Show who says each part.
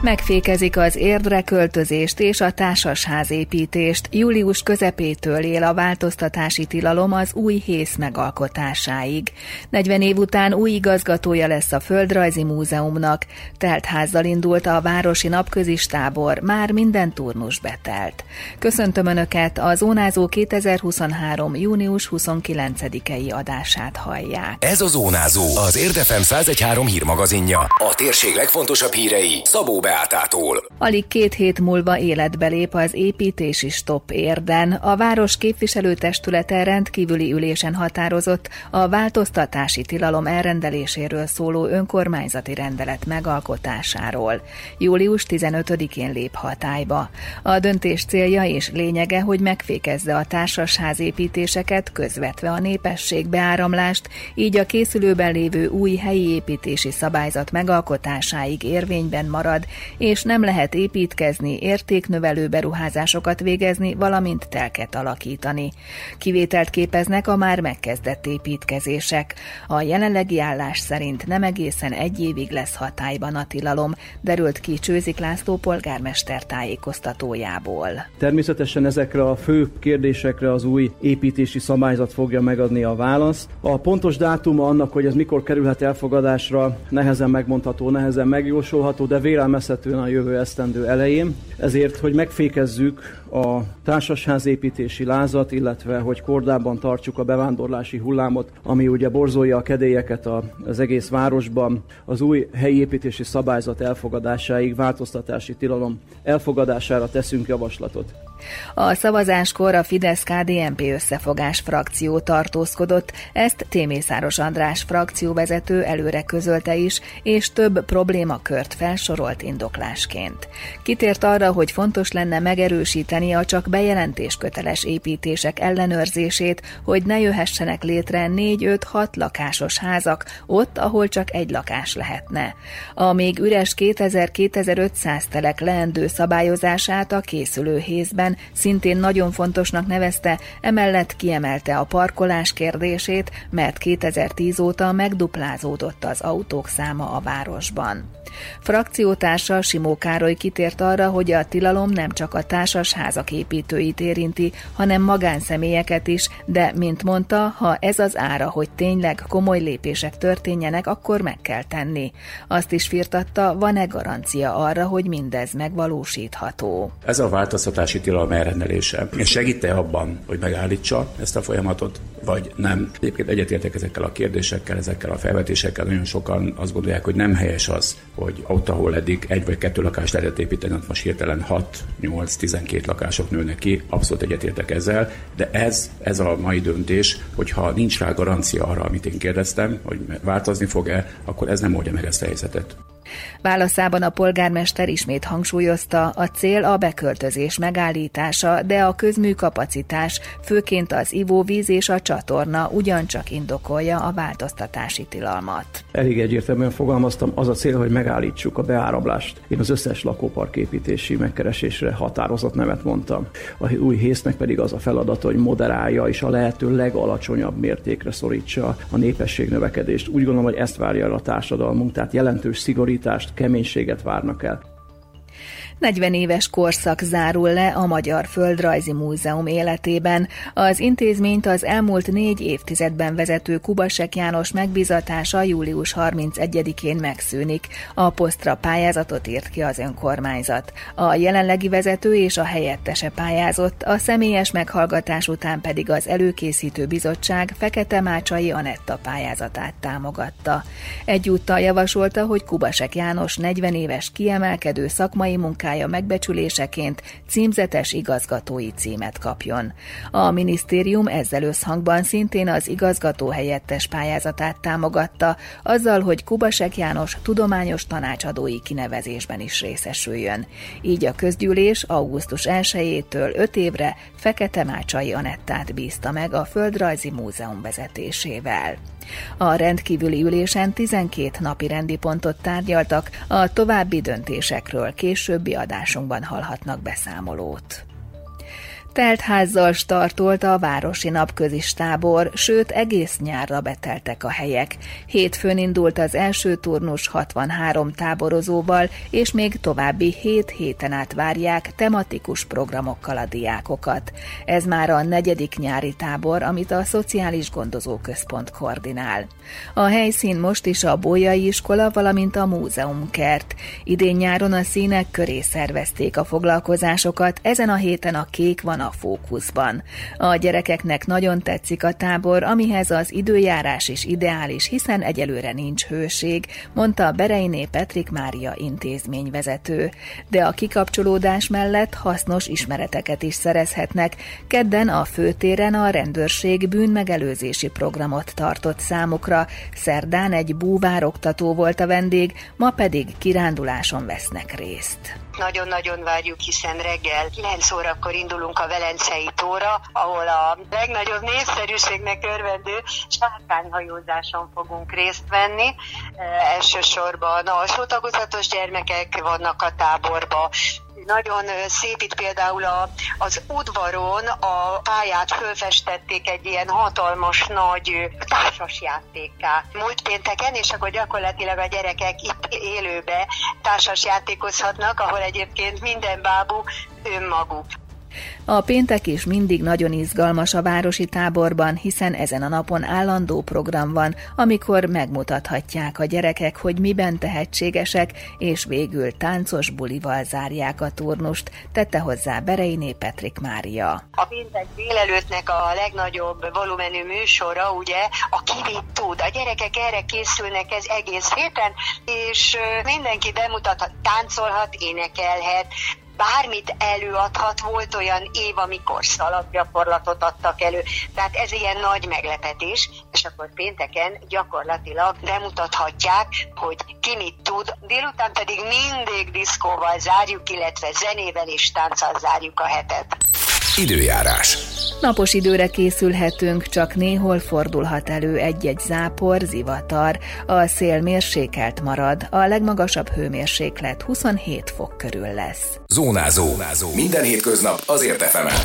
Speaker 1: Megfékezik az érdre költözést és a társasházépítést. Július közepétől él a változtatási tilalom az új hész megalkotásáig. 40 év után új igazgatója lesz a Földrajzi Múzeumnak. Telt házzal indult a Városi Napközis tábor, már minden turnus betelt. Köszöntöm Önöket, a Zónázó 2023. június 29-i adását hallják.
Speaker 2: Ez a Zónázó, az Érdefem 113 hírmagazinja. A térség legfontosabb hírei Szabó Beátától.
Speaker 1: Alig két hét múlva életbe lép az építési stop érden. A város képviselőtestülete rendkívüli ülésen határozott a változtatási tilalom elrendeléséről szóló önkormányzati rendelet megalkotásáról. Július 15-én lép hatályba. A döntés célja és lényege, hogy megfékezze a társasházépítéseket, közvetve a népesség beáramlást, így a készülőben lévő új helyi építési szabályzat megalkotásáig érvényben marad, és nem lehet építkezni, értéknövelő beruházásokat végezni, valamint telket alakítani. Kivételt képeznek a már megkezdett építkezések. A jelenlegi állás szerint nem egészen egy évig lesz hatályban a tilalom, derült ki Csőzik László polgármester tájékoztatójából.
Speaker 3: Természetesen ezekre a fő kérdésekre az új építési szabályzat fogja megadni a választ. A pontos dátuma annak, hogy ez mikor kerülhet elfogadásra, nehezen megmondható, nehezen megjósolható, de vélelmezhetően a jövő esztendő elején. Ezért, hogy megfékezzük a társasházépítési lázat, illetve hogy kordában tartsuk a bevándorlási hullámot, ami ugye borzolja a kedélyeket az egész városban, az új helyi építési szabályzat elfogadásáig változtatási tilalom elfogadására teszünk javaslatot.
Speaker 1: A szavazáskor a Fidesz-KDNP összefogás frakció tartózkodott, ezt Témészáros András frakcióvezető előre közölte is, és több problémakört felsorolt indoklásként. Kitért arra, hogy fontos lenne megerősíteni a csak bejelentés köteles építések ellenőrzését, hogy ne jöhessenek létre 4-5-6 lakásos házak, ott, ahol csak egy lakás lehetne. A még üres 2000-2500 telek leendő szabályozását a készülő hézben szintén nagyon fontosnak nevezte, emellett kiemelte a parkolás kérdését, mert 2010 óta megduplázódott az autók száma a városban. Frakciótársa Simó Károly kitért arra, hogy a tilalom nem csak a társas házak építőit érinti, hanem magánszemélyeket is, de, mint mondta, ha ez az ára, hogy tényleg komoly lépések történjenek, akkor meg kell tenni. Azt is firtatta, van-e garancia arra, hogy mindez megvalósítható.
Speaker 4: Ez a változtatási tilalom elrendelése segít-e abban, hogy megállítsa ezt a folyamatot, vagy nem? Egyébként egyetértek ezekkel a kérdésekkel, ezekkel a felvetésekkel. Nagyon sokan azt gondolják, hogy nem helyes az, hogy ott, ahol eddig egy vagy kettő lakást lehetett építeni, ott most hirtelen 6, 8, 12 lakások nőnek ki. Abszolút egyetértek ezzel, de ez, ez a mai döntés, hogyha nincs rá garancia arra, amit én kérdeztem, hogy változni fog-e, akkor ez nem oldja meg ezt a helyzetet.
Speaker 1: Válaszában a polgármester ismét hangsúlyozta, a cél a beköltözés megállítása, de a közműkapacitás, főként az ivóvíz és a csatorna ugyancsak indokolja a változtatási tilalmat.
Speaker 3: Elég egyértelműen fogalmaztam, az a cél, hogy megállítsuk a beáramlást. Én az összes lakópark építési megkeresésre határozott nevet mondtam. A új hésznek pedig az a feladata, hogy moderálja és a lehető legalacsonyabb mértékre szorítsa a népesség növekedést. Úgy gondolom, hogy ezt várja a társadalmunk, tehát jelentős szigorítást, keménységet várnak el.
Speaker 1: 40 éves korszak zárul le a Magyar Földrajzi Múzeum életében. Az intézményt az elmúlt négy évtizedben vezető Kubasek János megbizatása július 31-én megszűnik. A posztra pályázatot írt ki az önkormányzat. A jelenlegi vezető és a helyettese pályázott, a személyes meghallgatás után pedig az előkészítő bizottság Fekete Mácsai Anetta pályázatát támogatta. Egyúttal javasolta, hogy Kubasek János 40 éves kiemelkedő szakmai munkát munkája megbecsüléseként címzetes igazgatói címet kapjon. A minisztérium ezzel összhangban szintén az igazgató helyettes pályázatát támogatta, azzal, hogy Kubasek János tudományos tanácsadói kinevezésben is részesüljön. Így a közgyűlés augusztus 1-től 5 évre Fekete Mácsai Anettát bízta meg a Földrajzi Múzeum vezetésével. A rendkívüli ülésen 12 napi rendi pontot tárgyaltak, a további döntésekről későbbi adásunkban hallhatnak beszámolót. Teltházzal startolt a Városi Napközis tábor, sőt egész nyárra beteltek a helyek. Hétfőn indult az első turnus 63 táborozóval, és még további 7 héten át várják tematikus programokkal a diákokat. Ez már a negyedik nyári tábor, amit a Szociális Gondozó Központ koordinál. A helyszín most is a Bolyai Iskola, valamint a Múzeumkert. Idén nyáron a színek köré szervezték a foglalkozásokat, ezen a héten a kék van a fókuszban. A gyerekeknek nagyon tetszik a tábor, amihez az időjárás is ideális, hiszen egyelőre nincs hőség, mondta Bereiné Petrik Mária intézményvezető. De a kikapcsolódás mellett hasznos ismereteket is szerezhetnek. Kedden a főtéren a rendőrség bűnmegelőzési programot tartott számukra, szerdán egy búvároktató volt a vendég, ma pedig kiránduláson vesznek részt.
Speaker 5: Nagyon-nagyon várjuk, hiszen reggel 9 órakor indulunk a Velencei tóra, ahol a legnagyobb népszerűségnek örvendő sárkányhajózáson fogunk részt venni. Elsősorban alsó tagozatos gyermekek vannak a táborba, nagyon szép itt például a, az udvaron a pályát fölfestették egy ilyen hatalmas nagy társasjátékká múlt pénteken, és akkor gyakorlatilag a gyerekek itt élőbe társasjátékozhatnak, ahol egyébként minden bábú önmaguk.
Speaker 1: A péntek is mindig nagyon izgalmas a városi táborban, hiszen ezen a napon állandó program van, amikor megmutathatják a gyerekek, hogy miben tehetségesek, és végül táncos bulival zárják a turnust, tette hozzá Bereiné Petrik Mária.
Speaker 5: A péntek délelőttnek a legnagyobb volumenű műsora, ugye, a kivét tud. A gyerekek erre készülnek ez egész héten, és mindenki bemutathat, táncolhat, énekelhet, bármit előadhat, volt olyan év, amikor szalagyakorlatot adtak elő, tehát ez ilyen nagy meglepetés, és akkor pénteken gyakorlatilag bemutathatják, hogy ki mit tud, délután pedig mindig diszkóval zárjuk, illetve zenével és tánccal zárjuk a hetet.
Speaker 2: Időjárás.
Speaker 1: Napos időre készülhetünk, csak néhol fordulhat elő egy-egy zápor, zivatar. A szél mérsékelt marad, a legmagasabb hőmérséklet 27 fok körül lesz.
Speaker 2: Zónázó. Zónázó. Minden hétköznap azért efemen.